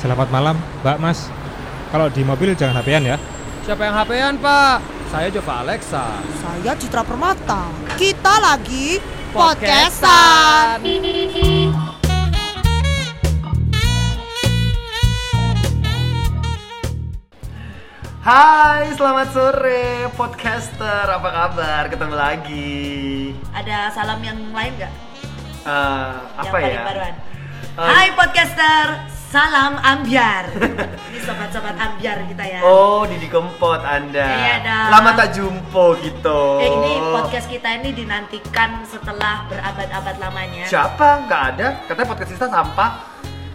Selamat malam, Mbak Mas. Kalau di mobil jangan HP-an ya. Siapa yang HP-an, Pak? Saya Jova Alexa. Saya Citra Permata. Kita lagi Podcastan. Hai, selamat sore podcaster. Apa kabar? Ketemu lagi. Ada salam yang lain nggak? Eh, yang apa paling ya? baruan. Eh, Hai podcaster, salam ambiar. Ini sobat-sobat ambiar kita ya. Oh, Didi Kempot Anda. Iya, dong. Lama tak jumpa gitu. Eh, ini podcast kita ini dinantikan setelah berabad-abad lamanya. Siapa? Nggak ada. Katanya podcast kita sampah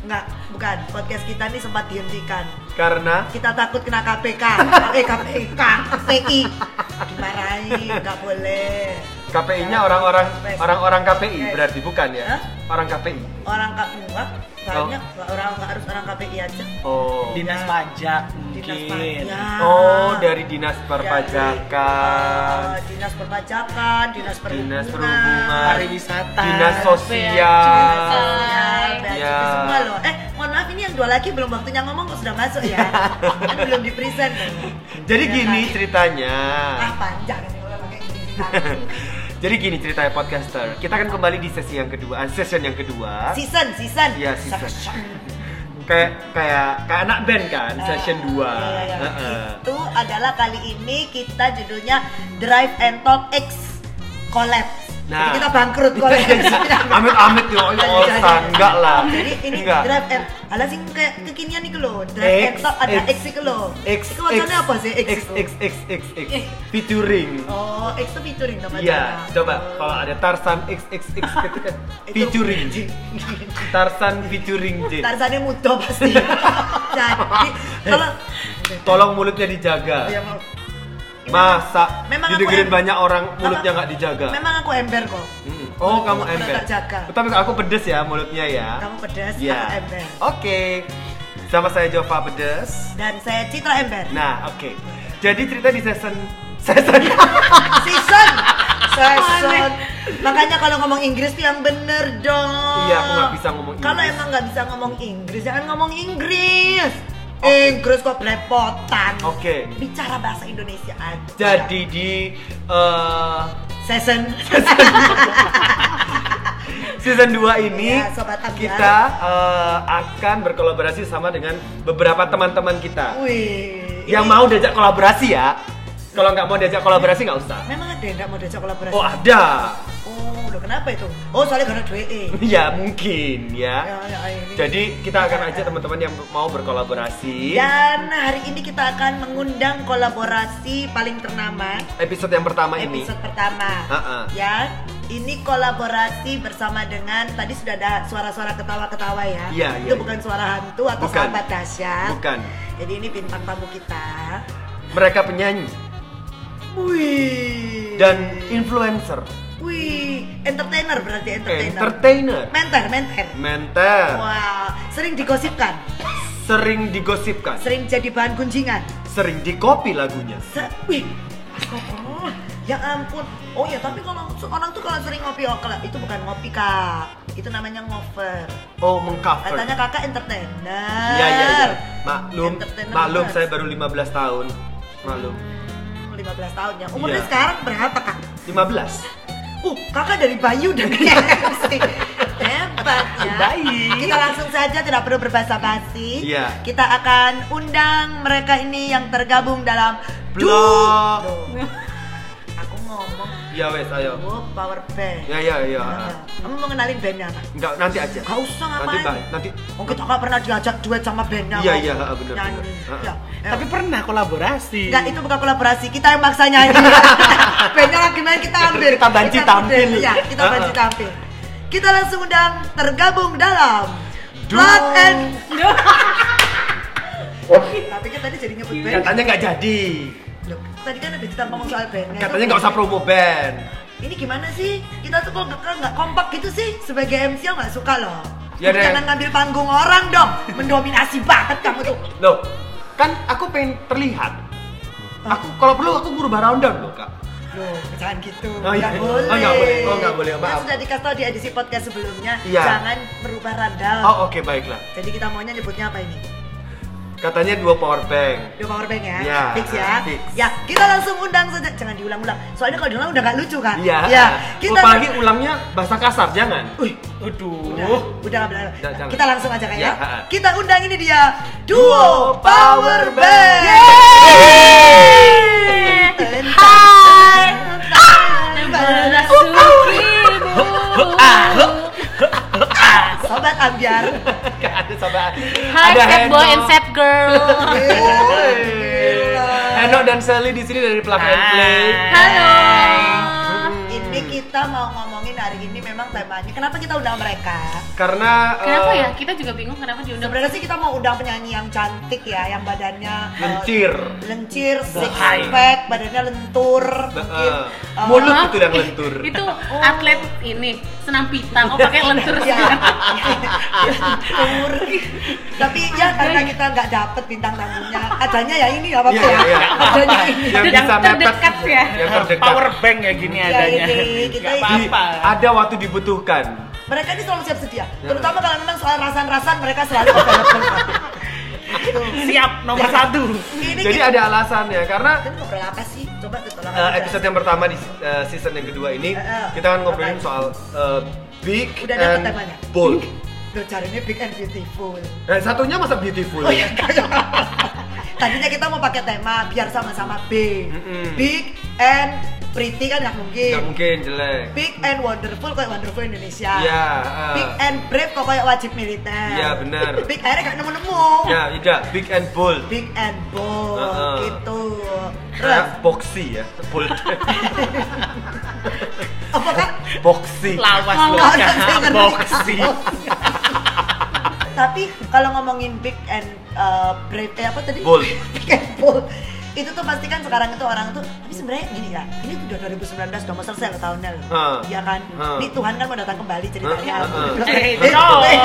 Nggak, bukan. Podcast kita ini sempat dihentikan. karena Kita takut kena KPK. eh KPK, KPI. Dimarahi, nggak boleh. KPI-nya orang-orang orang-orang KPI berarti bukan ya? Hah? Orang KPI. Orang KPI banyak nggak orang harus orang KPI aja. Oh. Dinas Ya. pajak Dinas mungkin. pajak. Oh, dari dinas Dari, perpajakan. eh, dinas perpajakan, dinas perhubungan, Dinas perhubungan. Pariwisata. Dinas sosial. dinas Ya. semua loh. Eh, mohon maaf ini yang dua lagi belum waktunya ngomong kok sudah masuk ya. kan belum di present. Jadi Ya gini kan? ceritanya. Ah panjang ini kalau pakai ini. Jadi gini ceritanya podcaster. Kita akan kembali di sesi yang kedua, eh, session yang kedua. season, season. Iya, season. Section. Kayak kayak kayak anak band kan, session 2. Iya, iya, iya. Itu adalah kali ini kita judulnya Drive and Talk X Collab. Nah. Jadi kita bangkrut collab. Amit-amit yo, yo, Iya, iya. enggak lah. Jadi ini enggak. Drive and Alah sing kayak kekinian nih lo. Drive X, ada X. Itu lo. X Itu wacana apa sih X? X? X X X X featuring. Oh, X itu featuring nama Iya, coba kalau ada Tarsan X X X. Itu- Featuring. Tarsan featuring J. Tarzannya muda pasti. Jadi kalau Tolong mulutnya dijaga. Ya, mau- Masa Memang aku didengerin banyak orang mulutnya nggak dijaga. Memang aku ember kok. Mm. Oh, kamu ember. jaga. Tapi aku pedes ya mulutnya ya. Kamu pedas, Iya. aku ember. Oke. Sama saya Jova pedes. Dan saya Citra Ember. Nah, oke. Jadi cerita di season season Season. Season. Makanya kalau ngomong Inggris tuh yang bener dong. Iya, aku nggak bisa ngomong Kalau Inggris. emang nggak bisa ngomong Inggris, jangan ngomong Inggris. Inggris kok belepotan. Oke. Bicara bahasa Indonesia aja. Jadi di eh, season. season 2 ini Ya, Sobat Ambiar. kita eh, akan berkolaborasi sama dengan beberapa teman-teman kita Wih. yang ini- mau diajak kolaborasi ya. Kalau nggak mau diajak kolaborasi nggak usah. Memang ada yang nggak mau diajak kolaborasi? Oh ada. Oh, kenapa itu? Oh, soalnya karena duit E. Ya mungkin ya. Ya, ya. Jadi kita akan ajak teman-teman yang mau berkolaborasi. Dan hari ini kita akan mengundang kolaborasi paling ternama Episode yang pertama ini. episode pertama. Ha-ha. Ya, ini kolaborasi bersama dengan tadi sudah ada suara-suara ketawa-ketawa ya. Iya, Itu iya, bukan suara hantu atau Bukan. sahabat dahsyat. Bukan. Jadi ini bintang tamu kita. Mereka penyanyi Wih. dan influencer, wih, entertainer berarti entertainer. entertainer, Menter, menter. mentor, Wah, sering digosipkan, sering digosipkan, sering jadi bahan gunjingan. sering dikopi lagunya. Se wih. Oh, ya ampun. Oh ya, tapi kalau orang tuh kalau sering ngopi oh, kalau itu bukan ngopi kak, itu namanya ngover. Oh, mengcover. Katanya kakak entertainer. Iya iya iya. Maklum, maklum saya baru 15 tahun. Maklum. Hmm, 15 tahun ya. Umurnya Iya. sekarang berapa kak? 15. Uh, kakak dari Bayu dan KFC. Hebat ya. Baik. Kita langsung saja tidak perlu berbahasa basi. Iya. Kita akan undang mereka ini yang tergabung dalam Blok. Ngomong Ya wes, ayo. Oh, power band. Ya ya ya. Kamu mau kenalin bandnya apa? Enggak, nanti aja. Gak usah Nanti ngapain. Bang, nanti Oh, kita gak pernah diajak duet sama bandnya. Iya, iya, ha, bener, Nyanyi. bener. Ya. Tapi pernah kolaborasi. Enggak, itu bukan kolaborasi. Kita yang maksa nyanyi. bandnya lagi main kita ambil. Kita banci Kita tampil. Iya, kita banci tampil. Kita langsung undang tergabung dalam. Blood and Tapi kan tadi jadi nyebut band. katanya nggak jadi. Tadi kan ada kita ngomong soal bandnya. Katanya nggak usah promo band. ini gimana sih? Kita tuh kok nggak kompak gitu sih sebagai MC nggak suka loh. Ya deh. Jangan ngambil panggung orang dong, mendominasi banget kamu tuh. Loh, kan aku pengen terlihat. Aku kalau perlu aku merubah rundown loh, Kak. Loh, jangan gitu. Oh, iya. Nggak boleh. Oh, nggak boleh. Oh, nggak boleh. Kan Maaf. sudah dikasih tahu di edisi podcast sebelumnya, Iya. jangan merubah randal. Oh, oke baiklah. Jadi kita maunya nyebutnya apa ini? Katanya dua power bank. Dua power bank ya, Iya, fix ya. fix. Ya, kita langsung undang saja. Jangan diulang-ulang. Soalnya kalau diulang udah gak lucu kan? Iya. Ya, kita Apalagi ulangnya bahasa kasar, jangan. Wih, Aduh. udah, udah gak boleh. Udah, jangan. Kita langsung aja kan ya. Ya. Kita undang ini dia Duo Duo Power Bank. Sobat Ambiar. Gak ada sama. Hai ada sad boy and sad girl. Heno dan Sally di sini dari Plug and Play. Halo. Kita mau ngomongin hari ini memang temanya. Kenapa kita undang mereka? Karena Kenapa eh, ya? Kita juga bingung kenapa diundang. Sebenarnya sih kita mau undang penyanyi yang cantik ya, yang badannya eh, Lencir. lencir, six pack, badannya lentur, mungkin eh, eh, mulut itu yang lentur. Itu atlet ini senam pitang. Oh pakai lentur ya, lentur. Tapi ya karena kita nggak dapet bintang tamunya, adanya ya ini apa apa Iya, ya, iya, iya. adanya ini. Yang Yang terdekat ya. Yang terdekat. Power bank ya gini Ya, adanya. ini kita Di- apa-apa. ada waktu dibutuhkan. Mereka ini selalu siap sedia, Ya. terutama kalau memang soal rasan-rasan mereka selalu. Siap nomor satu. Ini Jadi kita, ada alasannya karena kita ngobrol apa sih? Coba tolong eh, aja. episode yang pertama di eh, season yang kedua ini Eh, eh. kita akan ngobrolin Apa? soal eh, big Udah and temanya? bold. Loh, carinya big and beautiful. Nah, satunya masa beautiful. Oh iya, Tadinya kita mau pakai tema biar sama-sama big. Mm-mm. Big and pretty kan nggak mungkin. Nggak mungkin jelek. Big and wonderful kayak wonderful Indonesia. Iya, ah. Big and brave kok kayak wajib militer. Iya, benar. Big akhirnya gak nemu-nemu. Ya, tidak big and bold. Big and bold Heeh. gitu. Terus Kayak boxy ya, bold. apa kan? boxy. Lawas Oh, nggak kan. Boxy. Tapi kalau ngomongin big and uh, brave eh apa tadi? Bold. big and bold. Itu tuh pasti kan sekarang itu orang tuh tapi sebenarnya gini ya. Ini tuh udah 2019 udah mau selesai loh tahunnya loh. Hah. Iya kan? Hah. Ini Tuhan kan mau datang kembali ceritanya. Hah, hah, hah. Eh, Eh, coy.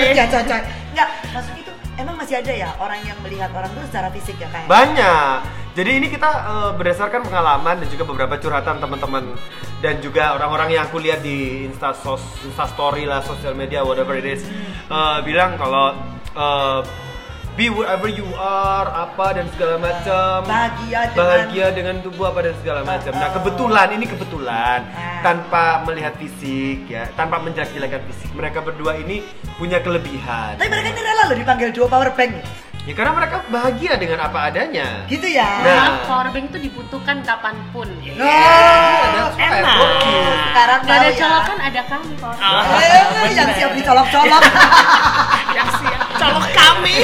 eh, Ya coy. Enggak, maksudnya itu emang masih ada ya orang yang melihat orang tuh secara fisik ya kayak. Banyak. Jadi ini kita eh, berdasarkan pengalaman dan juga beberapa curhatan teman-teman dan juga orang-orang yang aku lihat di Insta sos, Insta story lah, sosial media whatever it is eh, bilang kalau eh, be wherever you are apa dan segala macam. Bahagia dengan bahagia dengan tubuh apa dan segala macam. Nah, Oh. kebetulan ini kebetulan Ah. tanpa melihat fisik ya, tanpa menjelek-jelekan fisik. Mereka berdua ini punya kelebihan. Tapi mereka ini rela loh dipanggil duo power bank. Ya karena mereka bahagia dengan apa adanya. Gitu ya. Nah. Maaf, powerbank itu dibutuhkan kapan pun. Oh, That's why I Enak. sekarang Gak ada ya. colokan ada kami powerbank. Ah. Eh, yang siap dicolok-colok. Yang siap colok kami.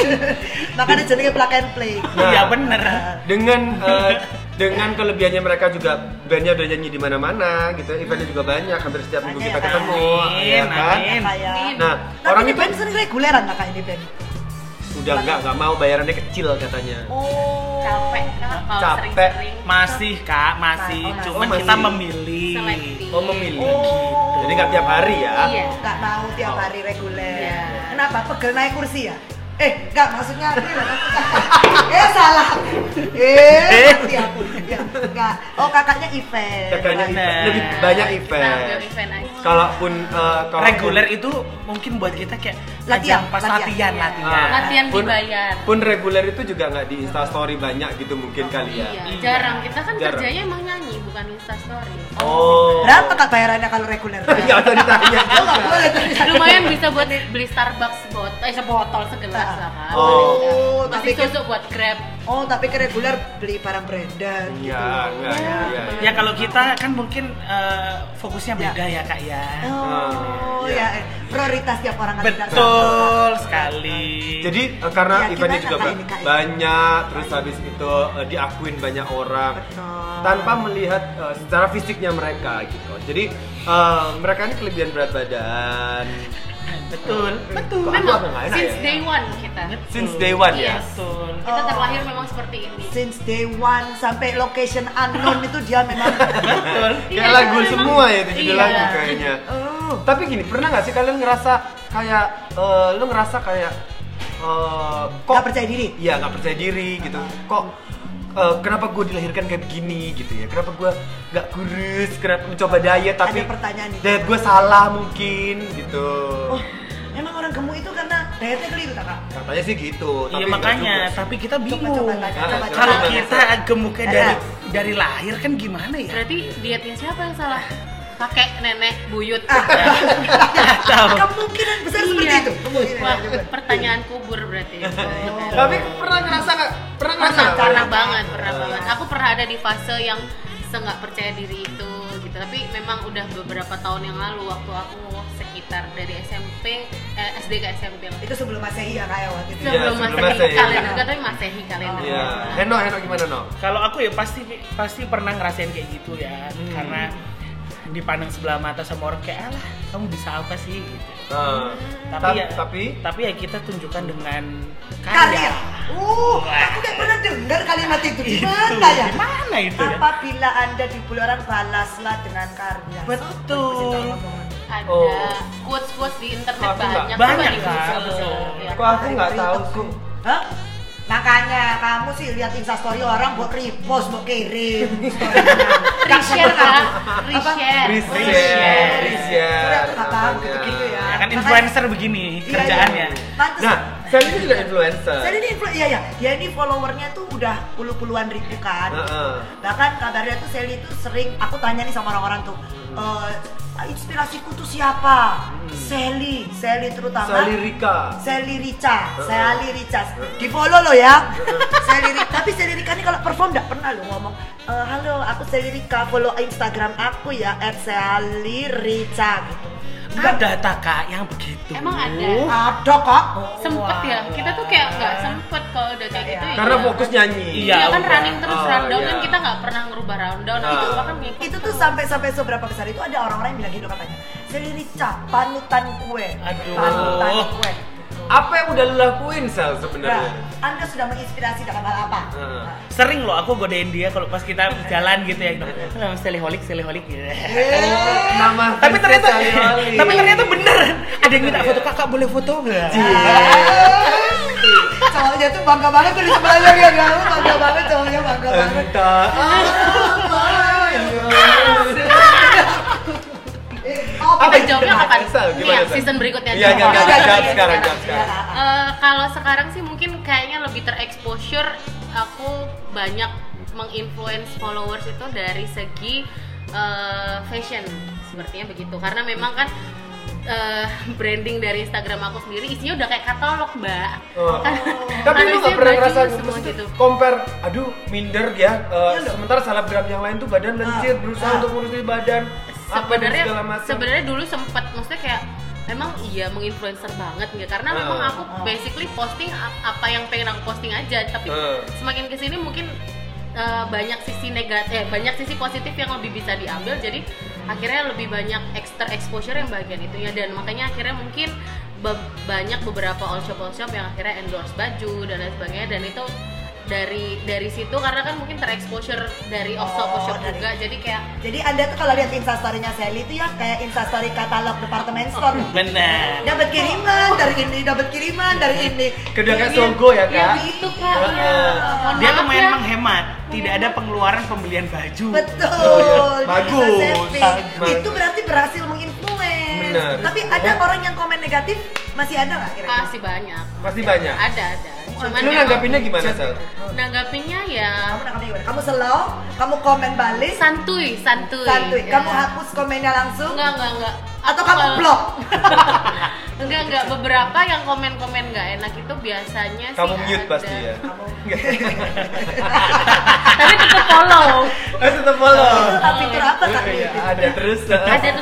Makanya jadinya plug and play. Nah. Iya bener. Dengan eh, dengan kelebihannya mereka juga bandnya udah nyanyi di mana-mana gitu, eventnya juga banyak, hampir setiap minggu kita ketemu, Amin, ya kan? amin. Kayak. Nah, Tapi orang ini itu band sering reguleran kakak ini band. udah nggak nggak mau bayarannya kecil katanya. Oh. Capek Kak, kalau Capek. sering-sering. Masih kak, masih. Oh, Cuman masih. kita memilih. Selektif. Oh memilih. Oh. Jadi nggak tiap hari ya? Iya. Nggak mau tiap Oh. hari reguler. Iya. Kenapa? Pegel naik kursi ya? Eh, enggak maksudnya ini loh. eh salah. Eh, mati aku. Ya, enggak. Oh, kakaknya event. Kakaknya Right. event, Nah. lebih banyak event. Kalaupun eh, kalaupun- Reguler itu mungkin buat kita kayak Latihan, pas latihan. latihan, Iya. latihan. Ah. Latihan Pun- dibayar. Pun reguler itu juga nggak di Instastory banyak gitu mungkin kali ya. Iya, Iya. jarang. Kita kan Jarang. kerjanya emang nyanyi, bukan instastory. Oh. Berapa kak bayarannya kalau reguler? Usah ditanya. Oh, tadi. Lumayan bisa buat beli Starbucks botol, eh sebotol segelas lah kan. Oh, Masih tapi susu buat Grab. Oh, tapi ke reguler beli barang branded gitu. Iya, enggak, iya, iya. Ya kalau kita kan mungkin eh, fokusnya Ya. beda ya kak ya. Oh, Iya. ya. eh, prioritas tiap orang kan sama. Betul sekali. Jadi eh, karena Ya, eventnya juga ini, Kak? banyak, terus habis itu eh, diakuin banyak orang Betul. tanpa melihat eh, secara fisiknya mereka gitu. Jadi eh, mereka ini kelebihan berat badan. Betul, betul. Memang enak since ya? day one kita. Since day one Yes. ya. Betul. Kita terlahir memang seperti ini. Since day one sampai location unknown itu dia memang Betul. Kayak Iya, lagu memang- semua ya itu judul iya. lagu kayaknya. oh. Tapi gini, pernah nggak sih kalian ngerasa kayak eh, lu ngerasa kayak eh, kok Nggak percaya diri? Iya, nggak percaya diri gitu. Kok eh, kenapa gue dilahirkan kayak begini gitu ya? Kenapa gue nggak kurus? Kenapa mencoba diet tapi Ada pertanyaan itu. diet gue salah mungkin gitu. Oh, emang orang gemuk itu karena Ternyata keliru kakak. Katanya sih gitu. Iya makanya, tapi kita bingung. coba tanya, coba, coba. Kalau coba. kita gemuknya dari dari lahir kan gimana ya? Berarti dietnya siapa yang salah? Kakek, nenek, buyut. Ah. Tahu. Kemungkinan besar seperti Iya. itu. Kemungkinan. Wah, pertanyaan kubur berarti. Tapi pernah ngerasa nggak? Pernah pernah, pernah banget, pernah Ah. banget. Aku pernah ada di fase yang nggak percaya diri itu gitu. Tapi memang udah beberapa tahun yang lalu waktu aku sekitar dari SMP, eh, SD ke SMP lah. Itu sebelum masehi ya kayak waktu itu. Sebelum sebelum masehi Masehi. kalender, nggak tahu masehi kalender. Iya. Heno, Heno gimana no? Kalau aku ya pasti pasti pernah ngerasain kayak gitu ya, Hmm. karena dipandang sebelah mata sama orang kayak alah kamu bisa apa sih gitu. Nah, Tapi tap- ya tapi tapi ya kita tunjukkan dengan Karya. karya. Uh, Wah. aku kayak pernah dengar kalimat itu. Gimana ya? gimana itu ya? Apabila anda dibully orang balaslah dengan karya. Betul. Ada Oh. quotes-quotes di internet Aku banyak, banyak, di. Ya. kok aku nggak tahu sih. Hah? Makanya kamu sih lihat instastory orang buat repost, mau kirim. Reshare kak, reshare. Reshare, reshare. aku nggak paham namanya. gitu-gitu ya. Kan influencer begini Iya, kerjaannya. iya. Nah, Sally ini juga influencer. Saya ini influ, iya ya, dia ini followernya tuh udah puluh-puluhan ribu kan. Heeh. Bahkan kabarnya tuh Sally itu sering, aku tanya nih sama orang-orang tuh, "Eh, inspirasiku tuh siapa? Sally, Sally terutama. Sally Rika. Sally Rica, Heeh. Sally Rica. Di follow lo ya. Sally Rika. Tapi Sally Rika ini kalau perform nggak pernah lo ngomong, "Eh, halo aku Sally Rika, follow Instagram aku ya @sally_rica gitu. Ada tak kak yang begitu? Emang ada? Ada kak. Sempet ya, kita tuh kayak nggak sempet kalau udah kayak gitu. Iya. Karena iya. fokus nyanyi. Iya, Iya kan udah. running terus Oh, rundown iya. kan kita nggak pernah ngerubah rundown. Ah. Itu bahkan ngikut itu tuh sampai sampai seberapa besar itu ada orang-orang yang bilang gitu katanya Sally Rica panutan kue Aduh. panutan kue Apa yang udah lu lakuin nah, sebenarnya? anda sudah menginspirasi dalam hal apa? Heeh. Nah. Sering loh aku godain dia kalau pas kita jalan gitu ya. Nama seliholik, seliholik gitu. Oh, nama tapi ternyata tapi ternyata bener. Ada yang minta foto kakak boleh foto nggak? Cowoknya tuh bangga banget tuh di sebelahnya dia kamu bangga banget cowoknya bangga banget jawabnya kapan? Sal, Nih gimana, ya, Sal? season berikutnya Iya, jawab. iya, iya, sekarang, sekarang. Eh, kalau sekarang sih mungkin kayaknya lebih terexposure aku banyak menginfluence followers itu dari segi eh, fashion sepertinya begitu karena memang kan eh, branding dari Instagram aku sendiri isinya udah kayak katalog mbak Oh. Kan- Tapi lu gak pernah ngerasa semua gitu compare, aduh minder ya. eh, Iya loh. sementara selebgram yang lain tuh badan lencir, berusaha ah. untuk ngurusin badan. Sebenarnya sebenarnya dulu sempat maksudnya kayak emang iya menginfluencer banget nggak karena Ah. memang aku Ah. basically posting apa yang pengen aku posting aja tapi Ah. semakin ke sini mungkin uh, banyak sisi negatif eh, banyak sisi positif yang lebih bisa diambil jadi akhirnya lebih banyak extra exposure yang bagian itunya dan makanya akhirnya mungkin be- banyak beberapa all shop all shop yang akhirnya endorse baju dan lain sebagainya dan itu dari dari situ karena kan mungkin terexposure dari Oh, dari- juga jadi kayak jadi anda tuh kalau lihat instastorynya Sally itu ya kayak instastory katalog departemen store benar dapat kiriman dari ini dapat kiriman dari ini Kerja kayak Ini- Sogo ya, Kak? Iya, itu kak ya. Mohon dia lumayan ya. menghemat tidak ada pengeluaran pembelian baju Betul. Iya. Bagus. Itu berarti berhasil menginfluence. Tapi ada orang yang komen negatif masih ada nggak kira-kira? Masih banyak. Pasti banyak. Ada, ada. Cuman Lu nanggapinnya gimana, Sal? nanggapinnya ya Kamu nanggapin gimana? Kamu slow, kamu komen balik, santuy, santuy. santuy. Ya. Kamu hapus komennya langsung, Enggak, enggak, enggak. atau kamu kalau- blok? Enggak, enggak. Beberapa yang komen-komen enggak enak itu biasanya Kamu sih mute ada. pasti ya. Kamu. Tapi tetap follow. Eh tetap follow. Itu fitur apa kak? Iya, ada terus. ada tulisannya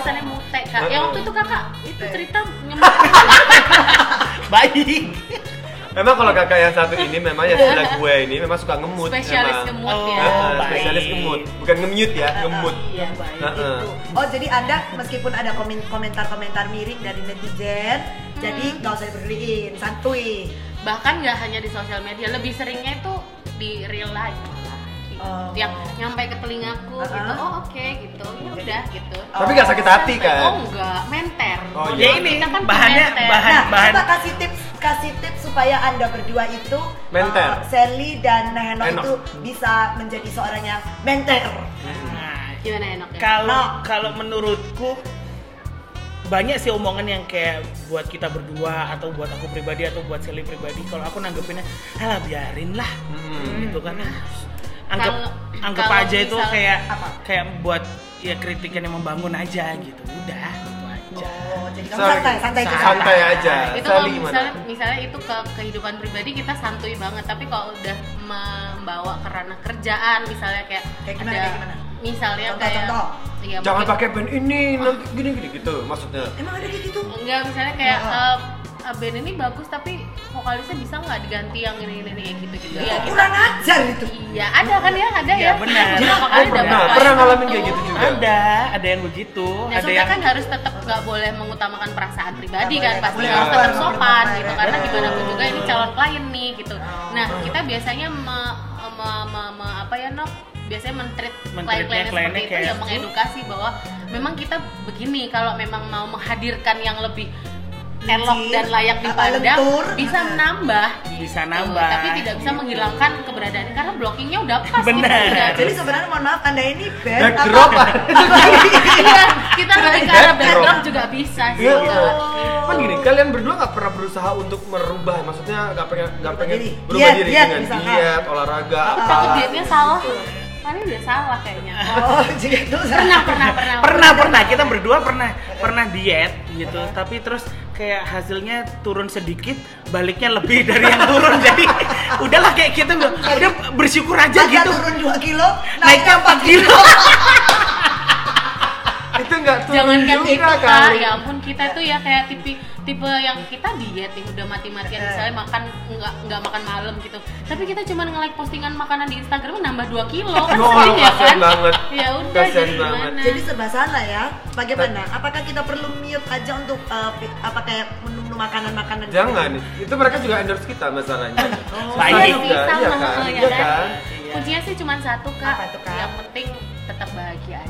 Kak. Yang waktu itu Kakak itu cerita nyemut. baik Memang kalau kakak yang satu ini memang ya sebelah gue ini memang suka ngemut. Spesialis emang. ngemut Oh. ya. Spesialis ngemut, bukan nge-mute ya, ngemut. iya baik Heeh. Oh jadi anda meskipun ada komen- komentar-komentar miring dari netizen, jadi Hmm. nggak usah dipeduliin, santuy. Bahkan nggak hanya di sosial media, lebih seringnya itu di real life. Oh. Yang nyampe ke telingaku gitu. Uh-huh. Oh, oke gitu. Ya udah gitu. Tapi nggak sakit hati Oh kan? enggak, menter. Oh, ya iya. ini Kita kan bahannya pementer. bahan Nah, bahan coba kasih tips kasih tips supaya anda berdua itu Menter. uh, Sally dan Heno Heno. itu bisa menjadi seorang yang menter. Nah, Gimana enaknya? kalau Nah. kalau menurutku banyak sih omongan yang kayak buat kita berdua atau buat aku pribadi atau buat Sally pribadi kalau aku nanggepinnya alah biarin lah Hmm. gitu kan anggap Kalau- anggap kalau aja itu kayak Apa? kayak buat ya kritikan yang membangun aja gitu udah gitu aja Oh, jadi kamu Sorry. santai, santai itu Santai aja. itu kalau gimana? misalnya misalnya itu ke kehidupan pribadi kita santuy banget tapi kalau udah membawa ke ranah kerjaan misalnya kayak, Kayak gimana, ada kayak gimana? misalnya Contoh, kayak contoh. iya, Jangan mungkin- pakai band ini nanti gini-gini gitu maksudnya. Emang ada kayak gitu? enggak misalnya kayak eh, eh, band ini bagus tapi vokalisnya bisa nggak diganti yang ini ini, ini kayak gitu gitu ya kita Kurang ajar itu. iya ada kan ya ada Iya, ya benar. Oh, kali pernah. Pernah kayak ngalamin gitu. kayak gitu juga? ada ada yang begitu Nah, ada yang kan harus tetap nggak boleh mengutamakan perasaan pribadi kan pasti harus tetap sopan gitu karena gimana pun juga ini calon klien nih gitu. Oh. Nah kita biasanya me- me- me- me- apa ya nok biasanya mentreat klien-kliennya kliennya seperti itu ya gitu. mengedukasi bahwa memang kita begini kalau memang mau menghadirkan yang lebih elok dan layak dipandang lentur. bisa menambah Bisa gitu. nambah, tapi tidak bisa gitu. menghilangkan keberadaannya karena blockingnya udah pas gitu, Benar. udah. Jadi sebenarnya mohon maaf Anda ini band Backdrop? Iya, kita lebih ke arah Backdrop. juga bisa sih Iya. Kak. Kan gini, kalian berdua nggak pernah berusaha untuk merubah, maksudnya nggak pengen nggak pengen berubah Diet, diri diet, dengan misalkan. diet, olahraga, apa? takut dietnya salah ini udah salah kayaknya. Oh, jadi itu pernah pernah pernah pernah pernah. kita berdua pernah pernah. diet gitu. Tapi terus kayak hasilnya turun sedikit baliknya lebih dari yang turun. Jadi udahlah kayak kita udah udah bersyukur aja Agak gitu. turun 2 kilo, naiknya 4 kilo. Itu nggak turun jangankan juga itu kak. kali. ya ampun kita tuh ya kayak tipe tipe yang kita diet nih udah mati-matian misalnya makan nggak nggak makan malam gitu tapi kita cuma nge-like postingan makanan di Instagram nambah 2 kilo kan sering ya kan banget. ya udah jadi banget. gimana Jadi serba salah ya. Bagaimana? Apakah kita perlu mute aja untuk uh, apa kayak menu-menu makanan-makanan? gitu? Jangan, itu mereka juga endorse kita masalahnya. Baik. Iya juga, iya kan? ya Iya kan? kan? kuncinya sih cuma satu kak Apa tuh, Kak? yang penting tetap bahagia aja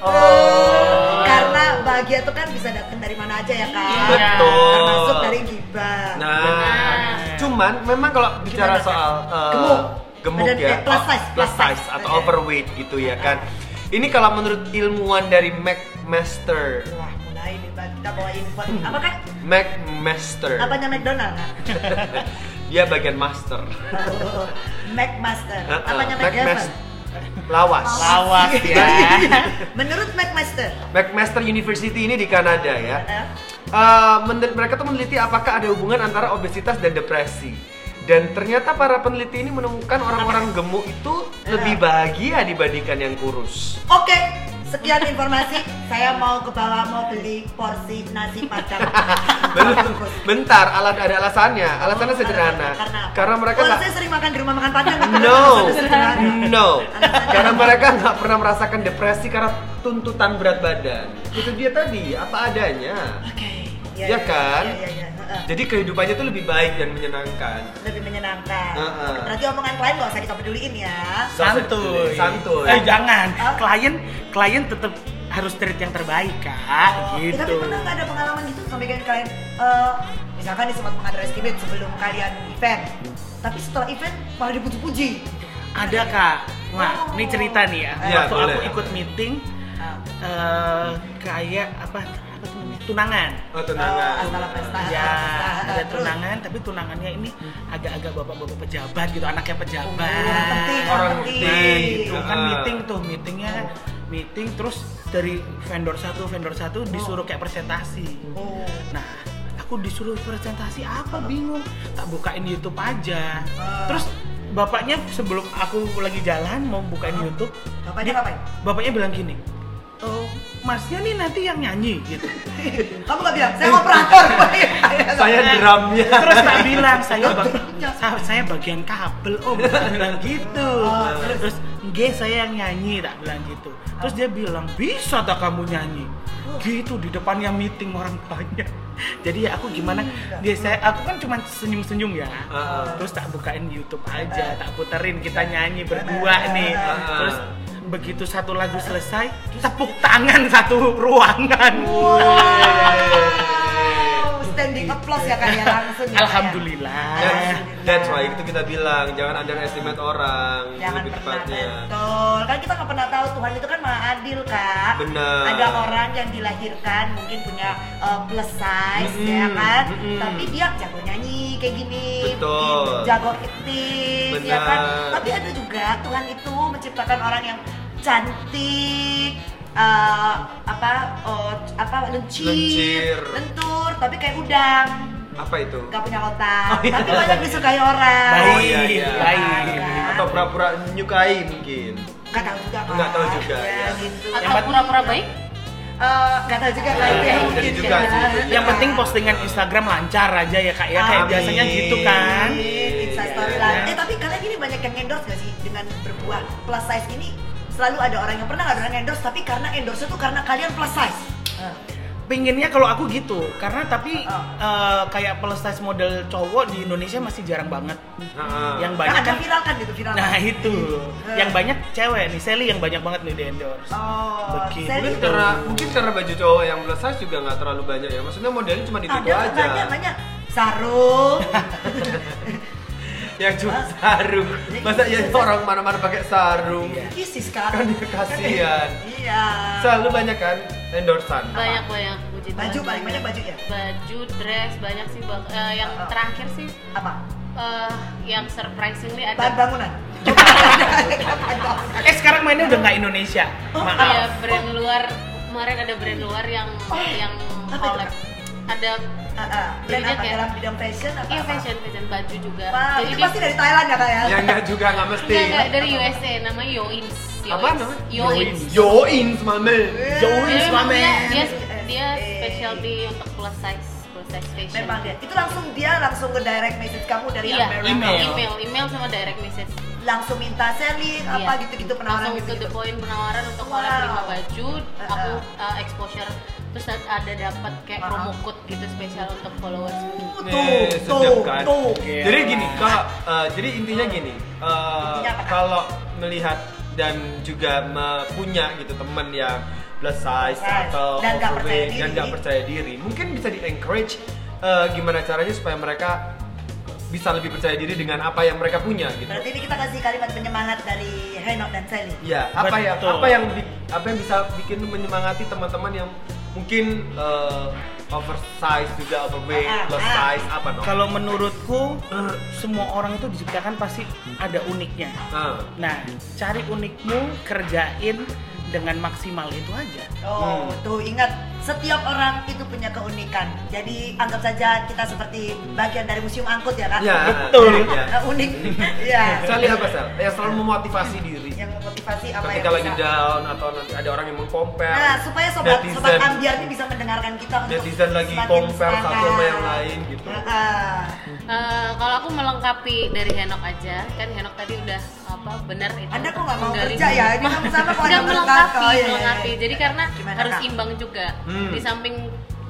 Oh. Karena bahagia itu kan bisa datang dari mana aja ya kan. Betul. Termasuk dari gibah. Nah, Benar. cuman memang kalau bicara Gimana, soal eh, Gemuk. gemuk Badan- ya, eh, plus size, plus plus size atau Oke. overweight gitu ya kan. Ini kalau menurut ilmuwan dari McMaster, Wah, mulai nih kita bawa info. Apakah McMaster, apanya McDonald kan? dia bagian master. Oh, McMaster. Apanya McMaster. Lawas. lawas ya Menurut McMaster. McMaster University ini di Kanada ya. men- mereka tuh meneliti apakah ada hubungan antara obesitas dan depresi. Dan ternyata para peneliti ini menemukan orang-orang gemuk itu lebih bahagia dibandingkan yang kurus. Oke, sekian informasi. Saya mau ke bawah mau beli porsi nasi padang. Bentar, bentar, ala ada alasannya. Alasannya sederhana. Karena? Karena mereka Oh, nggak saya sering makan di rumah makan padang. No, no. Karena mereka nggak pernah merasakan depresi karena tuntutan berat badan. Itu dia tadi, apa adanya. Oke. Iya kan? Iya, iya, iya. Heeh. Jadi kehidupannya tuh lebih baik dan menyenangkan. Lebih menyenangkan. Heeh. Berarti omongan klien nggak usah kita peduliin ya. santuy Santuy. eh jangan Ah. klien klien tetap harus treat yang terbaik kak Oh, eh, gitu tapi pernah nggak ada pengalaman gitu sampai kalian kalian eh, misalkan nih sempat mengunderestimate sebelum kalian event, tapi setelah event malah dipuji-puji. ada kak wah ini cerita nih ya Iya, waktu boleh. aku ikut meeting eh kayak apa tunangan Oh, Oh, tunangan. astaga pesta. ya pesta. ada tunangan tapi tunangannya ini agak-agak bapak-bapak pejabat gitu anaknya pejabat Oh, orang penting, Orang orang penting. Nah, gitu kan Ah. meeting tuh meetingnya meeting terus dari vendor satu vendor satu disuruh kayak presentasi Oh. nah aku disuruh presentasi apa bingung tak bukain YouTube aja Ah. terus bapaknya sebelum aku lagi jalan mau bukain YouTube Bapaknya dia- ngapain? bapaknya bilang gini oh masnya nih nanti yang nyanyi gitu. Kamu nggak bilang, saya operator. Saya drumnya. terus tak bilang saya bag- saya, saya bagian kabel om. Tak bilang gitu. Oh, terus nggak saya yang nyanyi tak bilang gitu. Terus dia bilang bisa tak kamu nyanyi? Gitu di depannya meeting orang banyak. Jadi ya aku gimana dia saya aku kan cuma senyum senyum ya terus tak bukain YouTube aja tak puterin kita nyanyi berdua nih. Terus begitu satu lagu selesai tepuk tangan satu ruangan. Wow, standing standing applause ya kak ya langsung ya ya? Alhamdulillah. That's, that's why itu kita bilang jangan underestimate orang Jangan lebih pernah tepatnya. betul kan kita nggak pernah tahu Tuhan itu kan maha adil kak Benar. ada orang yang dilahirkan mungkin punya uh, plus size Mm-mm, ya kan mm-mm. tapi dia jago nyanyi kayak gini Betul. jago acting ya kan Benar. tapi ada juga Tuhan itu menciptakan orang yang cantik uh, apa oh, apa lencir, Lencir. lentur tapi kayak udang Apa itu? nggak punya otak Oh, iya. tapi banyak disukai orang Baik, Oh, iya, iya. baik. Atau pura-pura menyukai mungkin. nggak tahu juga. Nggak tahu juga, ya, ya. gitu. Atau pura-pura baik? Eh, nggak tahu juga Nggak yang tahu mungkin juga ya. sih. Yang penting postingan Instagram lancar aja ya kak ya kayak biasanya gitu kan. Amin, Insta story Iya. lah. Eh tapi kalian ini banyak yang endorse gak sih dengan berbuah plus size ini? Selalu ada orang yang pernah ada orang yang endorse tapi karena endorse itu karena kalian plus size. Eh, Pinginnya kalau aku gitu, karena tapi Oh. eh, kayak plus size model cowok di Indonesia masih jarang banget. Nah, Yang Kan banyak ada kan, viral kan gitu viral. nah itu, Eh. yang banyak cewek nih, Sally yang banyak banget nih di endorse. Oh, Begitu. Sally mungkin karena mungkin karena baju cowok yang plus size juga nggak terlalu banyak ya. Maksudnya modelnya cuma itu, ada aja. banyak banyak sarung. Yang cuma sarung. Masa ya orang mana-mana pakai sarung. Isis kan. Kan dia kasihan. Iya. Selalu banyak kan endorsan. Banyak banyak puji Tuhan. Baju paling banyak baju ya. Baju, dress banyak sih. Bang. Eh, yang Oh. terakhir sih Apa? eh, yang surprisingly Bahan ada bangunan. Eh sekarang mainnya udah nggak Indonesia, Oh, maaf. ya brand luar kemarin ada brand luar yang Oh, yang apa collab. Ada ah. Brand Banyak apa ya? dalam bidang fashion apa? iya apa? fashion fashion baju juga. Wah, Jadi itu dia- pasti dari Thailand ya kak ya? Ya enggak juga enggak mesti. Enggak, enggak, dari USA namanya Yoins. Apa namanya? Yoins. Join mame. Dia memang mame. dia, dia, dia Eh. specialty untuk plus size plus size fashion. Memang dia. Itu langsung dia langsung ke direct message kamu dari Iya, Amerika. Email. email, email sama direct message. Langsung minta selling apa Iya. gitu-gitu penawaran Langsung to gitu-gitu. the point penawaran untuk Wow. collab lima baju, Uh-uh. aku uh, exposure terus ada dapat kayak promo code gitu spesial untuk followers. Tuh, Nih, tuh, sedap kan? tuh. Iya. Jadi gini, kalau eh, jadi intinya gini, Kak? kalau melihat dan juga punya gitu teman yang plus size size. atau Dan nggak percaya overweight dan diri. nggak percaya diri, mungkin bisa di encourage eh, gimana caranya supaya mereka bisa lebih percaya diri dengan apa yang mereka punya gitu. Berarti ini kita kasih kalimat penyemangat dari Henok dan Sally. Ya, apa yang Betul. apa yang apa yang bisa bikin menyemangati teman-teman yang mungkin eh, oversize juga overweight, Ah, plus ah. size apa dong? Kalau menurutku eh, semua orang itu diciptakan pasti ada uniknya. Nah, Nah, cari unikmu, kerjain dengan maksimal itu aja. Oh, tuh ingat setiap orang itu punya keunikan. Jadi anggap saja kita seperti bagian dari museum angkut ya kan? ya, Betul. ya. Eh, unik. ya. Sally apa Sal? Yang selalu memotivasi diri. Yang memotivasi apa Ketika yang lagi bisa. down atau nanti ada orang yang mengcompare. Nah, supaya sobat Netizen. sobat ambiar ini bisa mendengarkan kita untuk Netizen lagi compare satu sama yang lain gitu. Heeh. Eh, kalau aku melengkapi dari Henok aja, kan Henok tadi udah apa benar itu. Anda kok nggak mau menggali- kerja ya? Ini Udah ada melengkapi, melengkapi. Oh, iya, iya. melengkapi. Jadi karena Gimana, harus Kak? imbang juga. Hmm. Di samping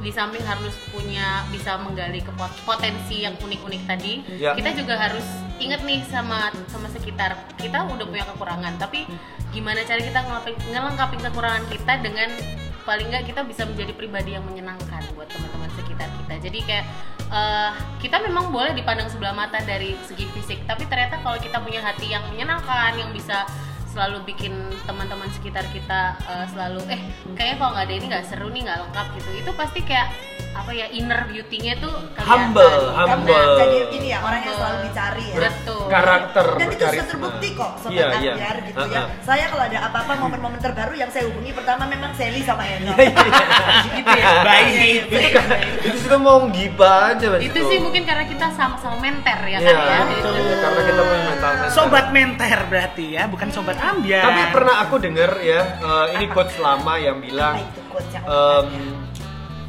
di samping harus punya bisa menggali ke pot- potensi yang unik-unik tadi, Ya. kita juga harus inget nih sama sama sekitar. Kita udah punya kekurangan, tapi gimana cara kita ngelengkapin kekurangan kita dengan paling nggak kita bisa menjadi pribadi yang menyenangkan buat teman-teman sekitar kita. Jadi kayak eh, kita memang boleh dipandang sebelah mata dari segi fisik, tapi ternyata kalau kita punya hati yang menyenangkan, yang bisa selalu bikin teman-teman sekitar kita eh, selalu eh kayaknya kalau nggak ada ini nggak seru nih nggak lengkap gitu itu pasti kayak apa ya inner beauty-nya tuh kelihatan. Humble, humble. jadi ini ya orang yang selalu dicari ya. betul Karakter Dan itu sudah terbukti kok sobat Iya, iya. ambiar gitu ya. Uh-uh. Saya kalau ada apa-apa momen-momen terbaru yang saya hubungi pertama memang Sally sama Henok. Iya, ya. Baik. Iya, iya, itu baik. itu sudah mau gibah aja Mas itu sih mungkin karena kita sama-sama menter ya Iya, kan ya. Itu. karena kita punya mental mental. Sobat menter berarti ya, bukan sobat ambiar. Tapi pernah aku dengar ya, eh, ini quotes lama yang bilang Apa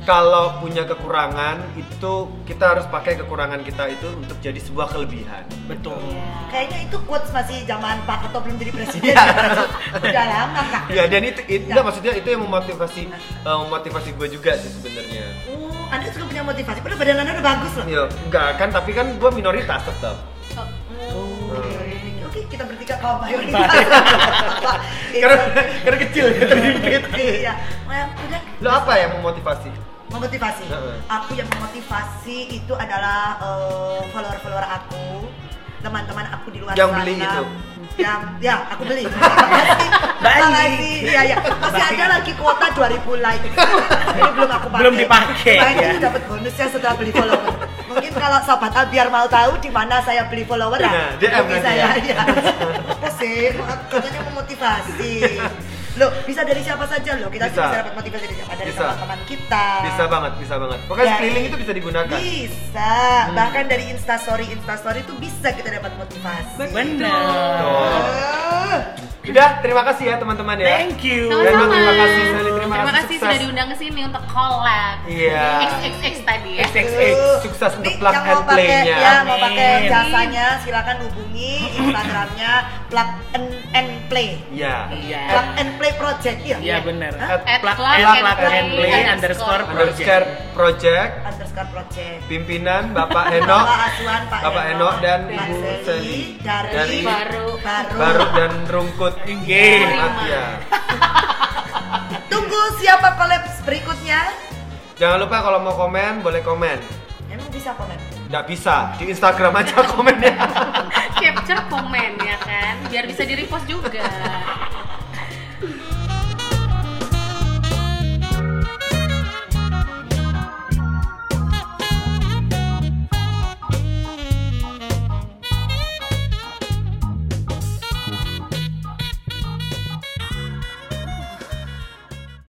kalau punya kekurangan itu kita harus pakai kekurangan kita itu untuk jadi sebuah kelebihan. Betul. Kayaknya itu quotes masih zaman Pak Ketua belum jadi presiden. Iya. Udah lama kak. Ya dan itu, itu enggak, maksudnya itu yang memotivasi eh, memotivasi gue juga sih sebenarnya. Oh, Anda juga punya motivasi. Padahal badan Anda udah bagus loh. Ya enggak kan tapi kan gue minoritas tetap. Oh, Oke, kita bertiga kaum mayoritas. karena karena kecil ya sedikit. Iya. Well, udah. Lo apa yang memotivasi? Memotivasi. Heeh. Aku yang memotivasi itu adalah eh, follower-follower aku, teman-teman aku di luar Yang sana. beli itu? Yang ya aku beli. Makasih. Iya ya. Masih ada lagi kuota 2000 like. Ini belum aku pakai. Belum dipakai, Nah, ya. dapat bonusnya setelah beli follower. Mungkin kalau sobat biar mau tahu di mana saya beli follower Nah, nah, DM saya ya. ya. Apa sih? Katanya memotivasi. Loh, bisa dari siapa saja loh. Kita Bisa. bisa, dapat motivasi dari siapa? Dari teman-teman kita. Bisa banget, bisa banget. Pokoknya Ya, sekeliling iya. itu bisa digunakan. Bisa. Bahkan dari Instastory Instastory itu bisa kita dapat motivasi. Benar. Ah. Udah, terima kasih ya teman-teman ya. Thank you. Dan Sama-sama. terima kasih Sally, terima kasih kasih sukses. sudah diundang ke sini untuk collab. Iya. XXX tadi ya. XXX. Sukses untuk plug yang and mau pakai play-nya. ya mau pakai jasanya silakan hubungi Instagramnya plug and, and play. Iya. Iya. Plug and play project ya. Iya benar. Hah? At At Plug plug and and plug and play play underscore underscore Underscore project. Underscore project. pimpinan Bapak Heno, Bapak Asuhan Pak Bapak Heno dan Ibu Seli dari, dari Baru. baru. Baru dan Rungkut Inggih. Matia. Tunggu siapa collab berikutnya? Jangan lupa kalau mau komen boleh komen. Emang bisa komen? Nggak bisa di Instagram aja komennya. Capture komen ya kan, biar bisa di repost juga.